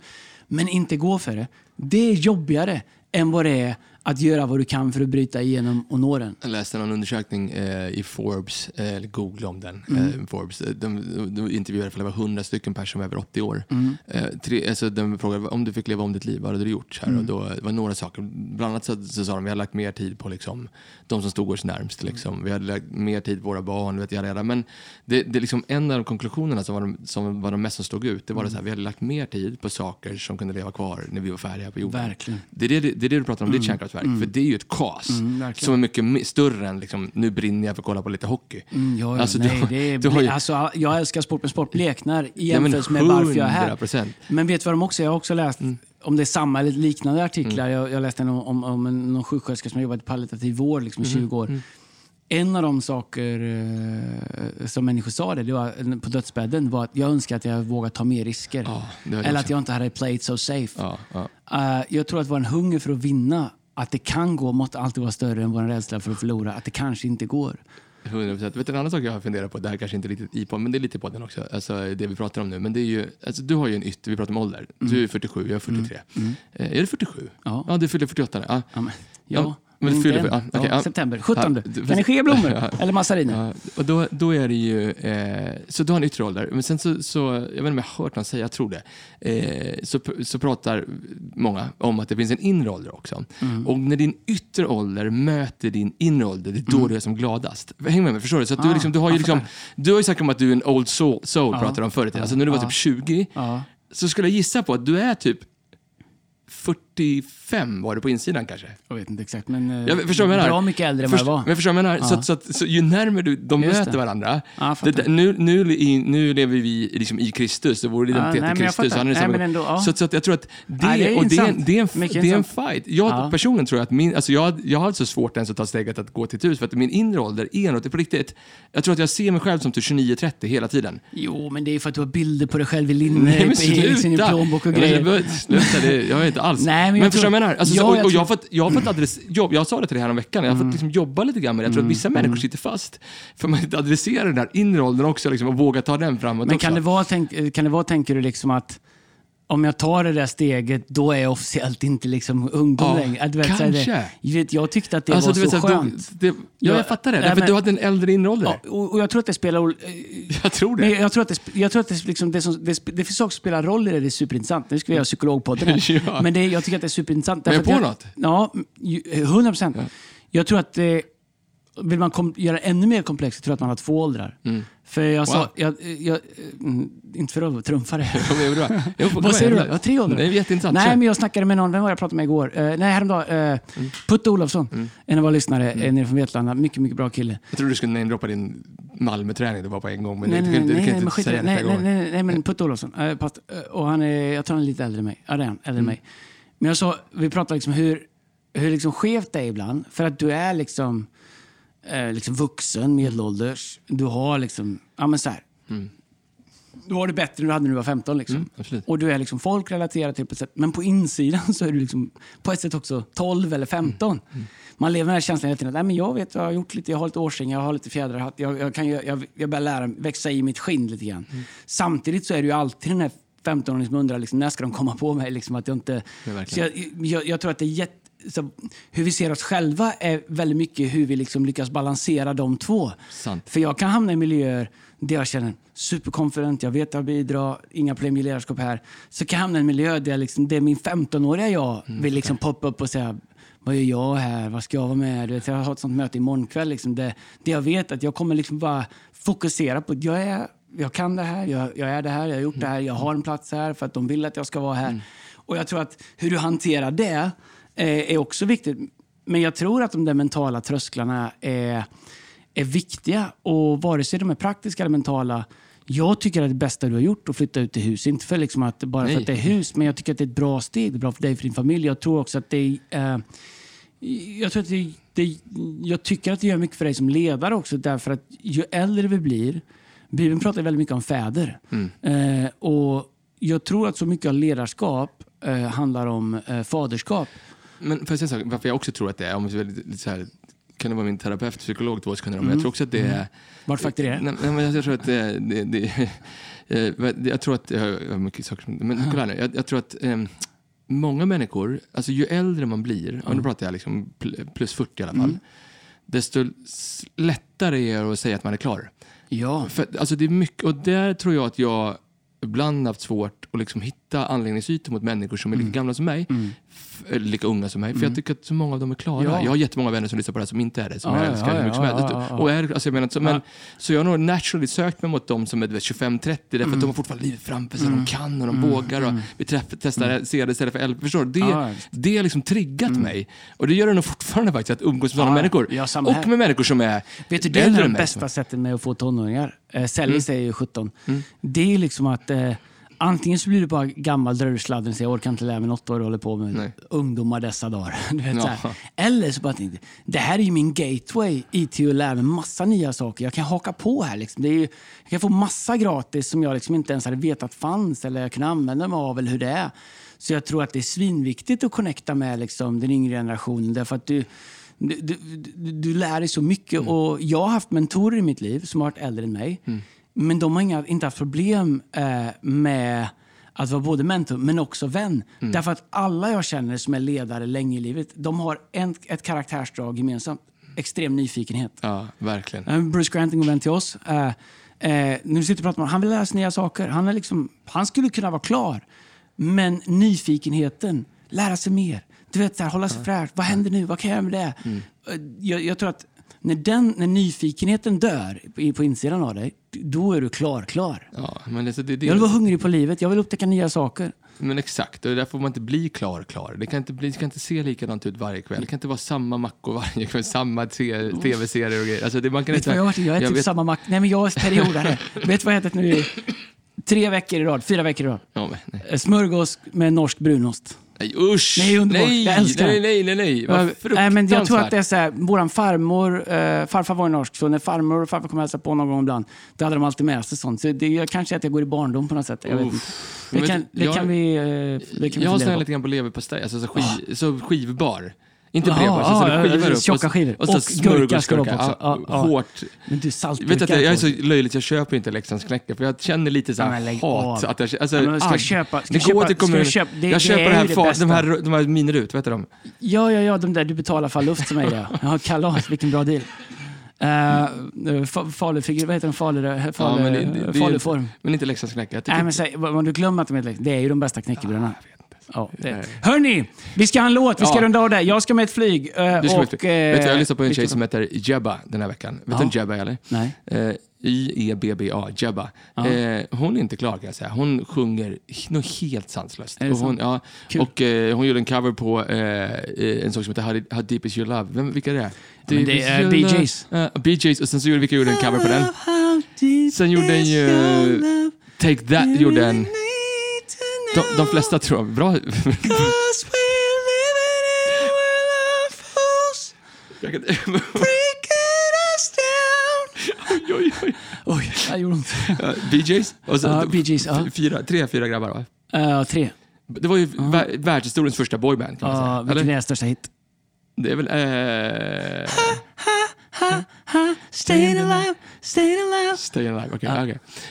men inte gå för det. Det är jobbigare än vad det är att göra vad du kan för att bryta igenom och nå den. Jag läste någon undersökning eh, i Forbes, eh, eller Google om den. Mm. Eh, Forbes. De, de, de intervjuade för det var 100 stycken personer över 80 år. Mm. Eh, tre, alltså, de frågade om du fick leva om ditt liv, vad hade du gjort? Här, Mm. och då, det var några saker. Bland annat så, så sa de vi har lagt mer tid på liksom, de som stod oss närmst. Liksom. Vi hade lagt mer tid på våra barn. Vet jag, redan. Men det, det är liksom en av de konklusionerna som var de, som var de mest som stod ut. Det var det så här, vi hade lagt mer tid på saker som kunde leva kvar när vi var färdiga på jorden. Verkligen. Det är det, det är det du pratar om, ditt kärnkraftverk. För det är ju ett kas verkligen. som är mycket större än liksom, nu brinner jag för att kolla på lite hockey. Mm, Alltså, du nej, har- det är, du har ju- alltså, jag älskar sport, men sport bleknar i jämförelse med varför jag är här. 100%. Men vet du vad de också Jag har också läst, om det är samma eller liknande artiklar. Jag, jag läste en om, om, om en, någon sjuksköterska som har jobbat i palliativ vård liksom, i 20 år. En av de saker eh, som människor sa det, det var, på dödsbädden var att jag önskar att jag vågat ta mer risker. Det jag eller att jag inte hade played so safe. Ja, ja. Eh, jag tror att vår hunger för att vinna, att det kan gå, måste alltid vara större än vår rädsla för att förlora. Att det kanske inte går. 100%. Vet du en annan sak jag har funderat på? Det här kanske inte riktigt i på, men det är lite på den också. Alltså det vi pratar om nu. Men det är ju, alltså, du har ju en ytter, vi pratar om ålder. Du är 47, jag är 43. Eh, är du 47? Mm. Ja. Ja, du fyller 48 nu. Ja. Ja, Ja, men fyller- ja, okej, ja. September, 17. Ja, Kan det ske blommor? Ja. Eller massariner? Ja, och då, då är det ju, eh, så du har en yttre ålder. Men sen så, så, jag vet inte om jag har hört någon säga, jag tror det, eh, så, så pratar många om att det finns en inre ålder också. Mm. Och när din yttre ålder möter din inre ålder, det är då du är som gladast. Häng med mig, förstår du? Så du, Mm. Ah, liksom, du har ju liksom, du har ju sagt om att du är en old soul, soul Ja. pratade om förut. Alltså när du var Ja. typ 20, Ja. så skulle jag gissa på att du är typ 45 var du på insidan kanske? Jag vet inte exakt, men eh, Jag förstår menar. bra mycket äldre än vad jag var. Men förstår jag menar. Så, Ja. att- så, att, så ju närmare du, de Just möter det. varandra. Ja, det, det, nu, nu, i, nu lever vi liksom i Kristus, och vår identitet nej, i Kristus. Han är Nej, men ändå, ja. så, så att jag tror att det, Nej, det är och det, är, en- det, är en, det är en fight. Jag Ja. personligen tror att min, alltså jag, jag har alltså svårt ens att ta steget att gå till ett hus, för att min inre ålder är något, på riktigt, jag tror att jag ser mig själv som typ 29-30 hela tiden. Jo, men det är för att du har bilder på dig själv i linne, Nej men i, i, sluta! plånbok och Ja, men grejer. det- Sluta, det, jag vet inte alls. Nej, men men jag förstår du vad jag menar? Alltså, Ja, så- och, jag och jag har tror- fått, jag har fått adress, jobb, jag sa det till dig här om veckan, jag har fått liksom jobba lite grann med det. Jag tror att vissa människor sitter fast för man inte adresserar den där inre åldern också liksom, och vågar ta den framåt Men också. kan det, vara, tänk, kan det vara, tänker du, liksom att om jag tar det där steget, då är jag officiellt inte liksom ungdom Ja, längre? Att vet, här, kanske. Jag, vet, jag tyckte att det Alltså, var vet, så här, skönt. Du, det, ja, Ja, jag fattar det. Därför men- du hade en äldre inre ålder. Ja, och, och jag tror att det spelar... eh, Jag tror det. jag tror att det, jag tror att det, liksom, det, som, det, det finns saker som spelar roll i det, det är superintressant. Nu ska vi göra psykologpodden här. Ja. Men det, jag tycker att det är superintressant. Men jag på att Ja, ju- 100 procent. Jag tror att eh, vill man kom, göra det ännu mer komplext, tror jag att man har två åldrar. För jag sa, Wow. jag, jag, mm, inte för att trumfa det. Får- Vad säger du? jag- Jag har tre åldrar. Det är jätteintressant. Nej, Kör. men jag snackade med någon, vem var jag pratade med igår? Uh, nej, häromdagen. Uh, Putte Olofsson, en av våra lyssnare mm. nere från Vetlanda. Mycket, mycket bra kille. Jag trodde du skulle namedroppa din Malmö-träning du var på en gång, men Nej, nej, nej, du kan inte säga det. det nej, nej, nej, nej, men Putte Olofsson. eh, past, eh, och han är, jag tror han är lite äldre än mig. Ja, det är han. Äldre än mig. Men jag sa, vi pratade liksom hur, hur liksom skevt det är ibland. För att du är liksom, eh, liksom vuxen, medelålders. Du har liksom, ja men så här. Du har det bättre än du hade när du var 15. Liksom. Mm, och du är liksom folkrelaterad till på ett sätt. Men på insidan så är du liksom på ett sätt också 12 eller 15. Mm, Man lever med den här känslan hela tiden. att, Nej, men jag vet, jag har gjort lite, jag har lite årsring, jag har lite fjädrar. Jag, jag, kan, jag, jag börjar lära mig, växa i mitt skinn lite grann. Mm. Samtidigt så är det ju alltid den här 15-åringen som undrar liksom, när ska de komma på mig? Liksom, att jag, inte, jag, jag, jag tror att det är jätte, så, hur vi ser oss själva är väldigt mycket hur vi liksom lyckas balansera de två. Sant. För jag kan hamna i miljöer där jag känner superkonfident, jag vet att jag bidrar, inga problem med ledarskap här. Så kan jag hamna i en miljö där liksom, det är min 15-åriga jag vill liksom poppa upp och säga vad gör jag här? Vad ska jag vara med? Vet, Jag har ett sånt möte imorgon kväll. Liksom, det, det jag vet att jag kommer liksom bara fokusera på att jag, är, jag kan det här, jag, jag är det här, jag har gjort det här, jag har en plats här för att de vill att jag ska vara här. Och jag tror att hur du hanterar det är också viktigt. Men jag tror att de där mentala trösklarna är, är viktiga. Och vare sig de är praktiska eller mentala. Jag tycker att det bästa du har gjort att flytta ut till hus. Inte för liksom att, bara för Nej. att det är hus, men jag tycker att det är ett bra steg. Det är bra för dig och för din familj. Jag tror också att det är... Eh, jag, tror att det, det, jag tycker att det gör mycket för dig som ledare också. Därför att ju äldre vi blir... Bibeln pratar väldigt mycket om fäder. Eh, och jag tror att så mycket av ledarskap eh, handlar om eh, faderskap. Men får jag säga en sak, varför jag också tror att det är, om ska vara lite, så här, kan det vara min terapeut, psykolog två sekunder, men jag tror också att det är... Vart faktiskt är det? Nej, nej, men jag tror att det, det, det, jag tror att, jag har mycket saker som, men kolla nu, jag, jag tror att eh, många människor, alltså ju äldre man blir, och nu pratar jag liksom pl- plus 40 i alla fall, desto s- lättare är det att säga att man är klar. Ja. För, alltså det är mycket, och där tror jag att jag ibland haft svårt att liksom hitta anläggningsytor mot människor som är Mm. lika gamla som mig, eller lika unga som mig. För jag tycker att så många av dem är klara. Ja. Jag har jättemånga vänner som lyssnar på det här som inte är det, som Ja, jag ja, älskar hur ja, mycket som helst. Och är, alltså jag menar, så, men, så jag har nog naturally sökt mig mot dem som är du vet, 25-30, därför att de har fortfarande livet framför sig, de kan och de vågar. Och vi träff, testar CD istället för LP. Förstår du? Det, det har liksom triggat mig. Och det gör det nog fortfarande faktiskt, att umgås med sådana människor. och med människor som är Vet du, det är det bästa sättet med att få tonåringar. Eh, Säljer säger ju 17. Mm. Det är liksom att eh, antingen så blir du bara gammal sladden och säger jag orkar inte lära mig något vad du håller på med Nej. ungdomar dessa dagar. Du vet, så Ja. här. Eller så bara tänkte det här är ju min gateway i till att lära mig massa nya saker. Jag kan haka på här. Liksom. Det är ju, jag kan få massa gratis som jag liksom inte ens hade vetat fanns eller jag kunde använda mig av eller hur det är. Så jag tror att det är svinviktigt att connecta med liksom, den yngre generationen därför att du du, du, du, lär dig så mycket. Mm. Och jag har haft mentorer i mitt liv som har varit äldre än mig. Men de har inga, inte haft problem eh, med att vara både mentor men också vän. Mm. Därför att alla jag känner som är ledare länge i livet, de har en, ett karaktärsdrag gemensamt. Extrem nyfikenhet. Ja, verkligen. Eh, Bruce Grant, en god vän till oss. Eh, eh, nu sitter vi och pratar om han vill lära sig nya saker. Han, är liksom, han skulle kunna vara klar. Men nyfikenheten, lära sig mer. Du vet, så här, hålla sig fräsch. Vad händer nu? Vad kan jag göra med det? Mm. Eh, Jag, jag tror att när, den, när nyfikenheten dör på, insidan av dig, då är du klar, klar. Ja, men det, det, det, Jag vill vara hungrig på livet. Jag vill upptäcka nya saker. Men exakt, och där får man inte bli klar, klar. Det kan inte, bli, det kan inte se likadant ut varje kväll. Det kan inte vara samma mackor varje kväll, samma tv-serier och grejer. Alltså det, man kan Vet inte, vad jag har varit? Jag är typ vet- samma mack. Nej, men jag är periodare. vet du vad jag ätit nu i tre veckor i rad? Fyra veckor i rad. Ja, men. Eh, Smörgås med norsk brunost. Nej, usch! Nej, underbart. Nej, Jag älskar nej, nej, nej, nej. Vad Nej, men jag tror att det är fruktansvärt. så här, våran farmor, eh, farfar var ju norsk, så när farmor och farfar kom och hälsade på någon gång ibland, då hade de alltid med sig sånt. Så det jag kanske är att jag går i barndom på något sätt. Jag vet inte. Det kan, det jag- kan vi, eh, det kan vi Jag har på. lite grann på leverpastej, alltså så, skiv, så skivbar. Inte ja, det skivar ja, upp. tjocka och, skivor. Och, så Och gurka ska det vara. Ja, ja. Hårt. Men du, Vet att jag, jag är så löjligt, jag köper inte Leksands knäcke för jag känner lite så Ja, här men hat. av. Att jag, alltså, Ja, men ska jag agg. köpa- ska Det går köpa- till kommunen. köpa- det- jag köper det här, det de, här, de här Minerut, vet du dem? Ja, ja, ja, de där du betalar för luft som är det. Ja, kalas, vilken bra deal. Uh, falufigur, vad heter de? Falu, falu, men det- faluform. Men inte Leksands knäcke. Jag tycker Nej, men säg, vad, vad du glömmer att de heter Det är ju de bästa knäckebröderna. Ja, det. Hörni, vi ska ha en låt. Vi ska Ja. runda av där. Jag ska med ett flyg. eh, Du ska och, vet, du, vet du, jag lyssnade på en tjej som heter Jebba den här veckan. Vet du Ja. vem Jebba eller? Nej. Eh, Y-E-B-B-A, Jebba. Eh, hon är inte klar kan jag säga. Hon sjunger något helt sanslöst. Och hon, ja, Kul. och, eh, hon gjorde en cover på eh, eh, en sång som heter How, How Deep Is Your Love. Vem, vilka är det? det är your Bee. Gees. Eh, Bee Gees. Och sen så gjorde, vilka gjorde en cover på den? Sen gjorde en ju... Take That gjorde en de, de flesta tror jag, bra... Oj, oj, oj. Oj, det gjorde ont. BJs? Och så, uh, BJs uh. Fyra, tre, fyra grabbar va? Uh, tre. Det var ju uh. vär världshistoriens första boyband kan man säga. Vilken är deras största hit? Det är väl... Uh... Ha, ha, ha. Eh, Staying alive, staying alive. Stay Alive, okej.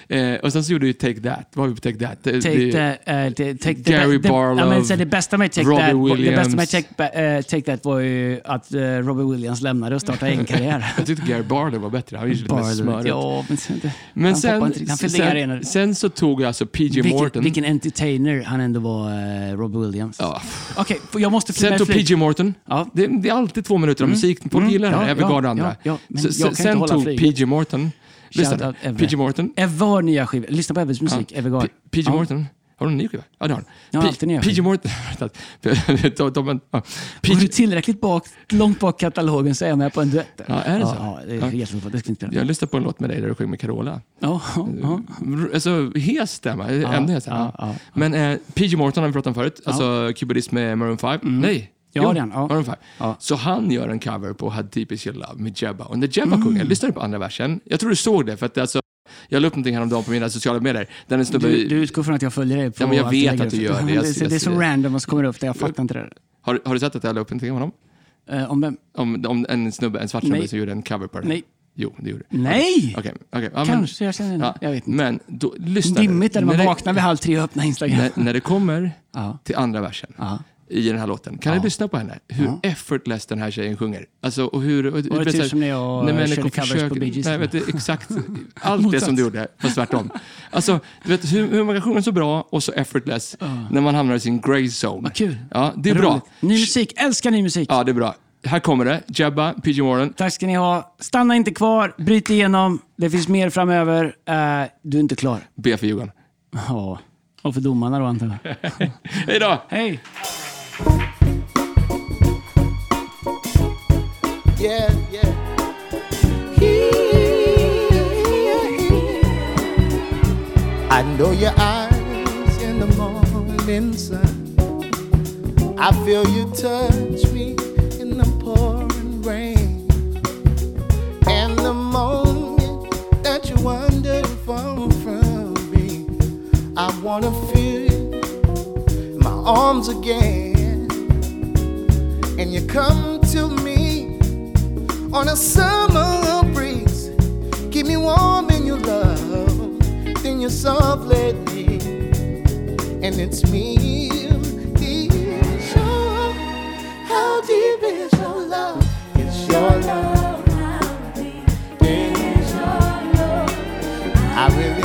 okej. Eh, och sen så gjorde ju Take That. Vad var vi på Take That? Det- Take det- the, uh, the, take the, Gary the, Barlow, ja, men, så det bästa med Take Robbie That, det Williams. bästa med take, eh, take That var ju att uh, Robbie Williams lämnade och startade egen karriär. Jag tyckte Gary Barlow var bättre. Han var ju lite mer smörig. ja, men, sen- Men han sen, inte. Han sen, sen så tog jag alltså PG Vilken, Morton. vilken entertainer han ändå var, uh, Robbie Williams. Ja. Okej, får- jag måste Sen tog. PG Morton. Ja. Det, det är alltid två minuter av musik. Folk Mm. gillar det här. Ja, Evergard ja, och andra. ja, ja, men jag sen tog. PG Morton. Lyssna. PG Morton. Har nya skivor. Lyssna på Ebbes musik, Ja. P- PG. Morton. Har du en ny skiva? Ja, det har Ja, nya PG. Morton. de. Går du tillräckligt bak, långt bak katalogen så är jag med på en duett. Ja, är det så? Ja, det är Ja. jättebra. Det ska jag lyssnade på en låt med dig där du sjöng med Carola. Ja, ja. Alltså, hes stämma. Ännu ja. Men eh, PG Morton har vi pratat om förut. Alltså kubadist med Maroon 5. Nej. Ja, Jo, han. Ja. 5. Ja. Så han gör en cover på How Deep Is Your Love med Jebba. Och när Jebba Mm. sjunger, lyssnar du på andra versen? Jag tror du såg det, för att alltså, jag la upp någonting häromdagen på mina sociala medier. Där en snubbe... Du, du utgår från att jag följer dig på Ja, men jag vet att du gör det. Det, Jag- är så- jag det är så random och så kommer det upp det. Jag fattar inte det. har, har du sett att jag la upp någonting om honom? Uh, om vem? Om, om en snubbe, en svart snubbe som gjorde en cover på den? Nej. Jo, det gjorde det. Nej! Okej, okej. Ja, men- Kanske, jag känner Ja, Jag vet inte. Men då, lyssna. Dimmigt är det man När vaknar vid halv tre och öppnar Instagram. När, när det kommer till andra versen. I den här låten. Kan Ja. du lyssna på henne? Hur Ja. effortless den här tjejen sjunger. Alltså, och hur... Och, Var det vet typ som när jag Nej, körde covers försök- på Bee Gees? Nej, vet du, exakt. Allt det som du gjorde, fast tvärtom. Alltså, du vet hur, hur man kan sjunga så bra och så effortless när man hamnar i sin grey zone. Vad kul. Ja, det är bra. Roligt. Ny musik. Älskar ny musik. Ja, det är bra. Här kommer det. Jabba, PG Morton. Tack ska ni ha. Stanna inte kvar. Bryt igenom. Det finns mer framöver. Eh, du är inte klar. B för Djurgården. Ja. Och för domarna då antar jag. Hej då! Hej! Yeah, yeah. I know your eyes in the morning sun. I feel you touch me in the pouring rain. And the moment that you wander far from me, I wanna feel you my arms again. And you come on a summer breeze. Keep me warm in your love, then you softly. And it's me. Your- How deep is your love? It's your love. It's your love. I really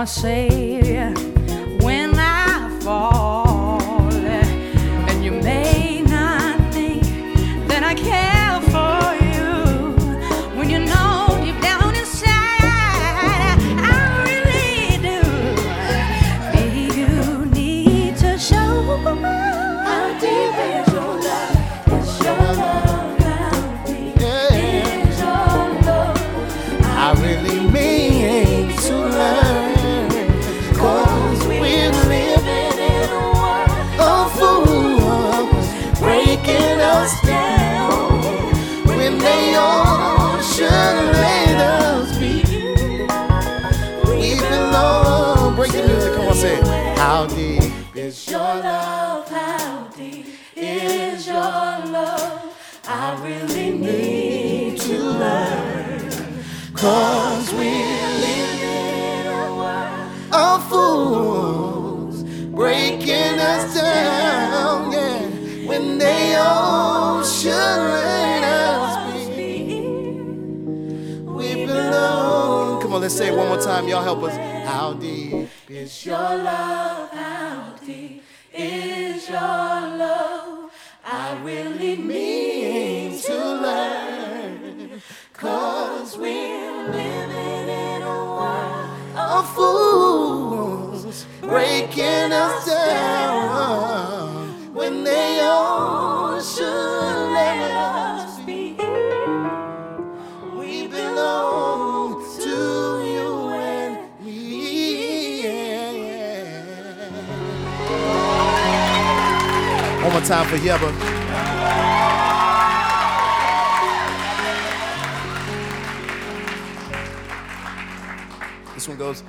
uma cheia Let's say it one more time. Y'all help us. How deep is your your love. How deep is your love. I really mean to learn. Cause we're living in a world of fools breaking us down when they all should let us more time for Yeba. This one goes.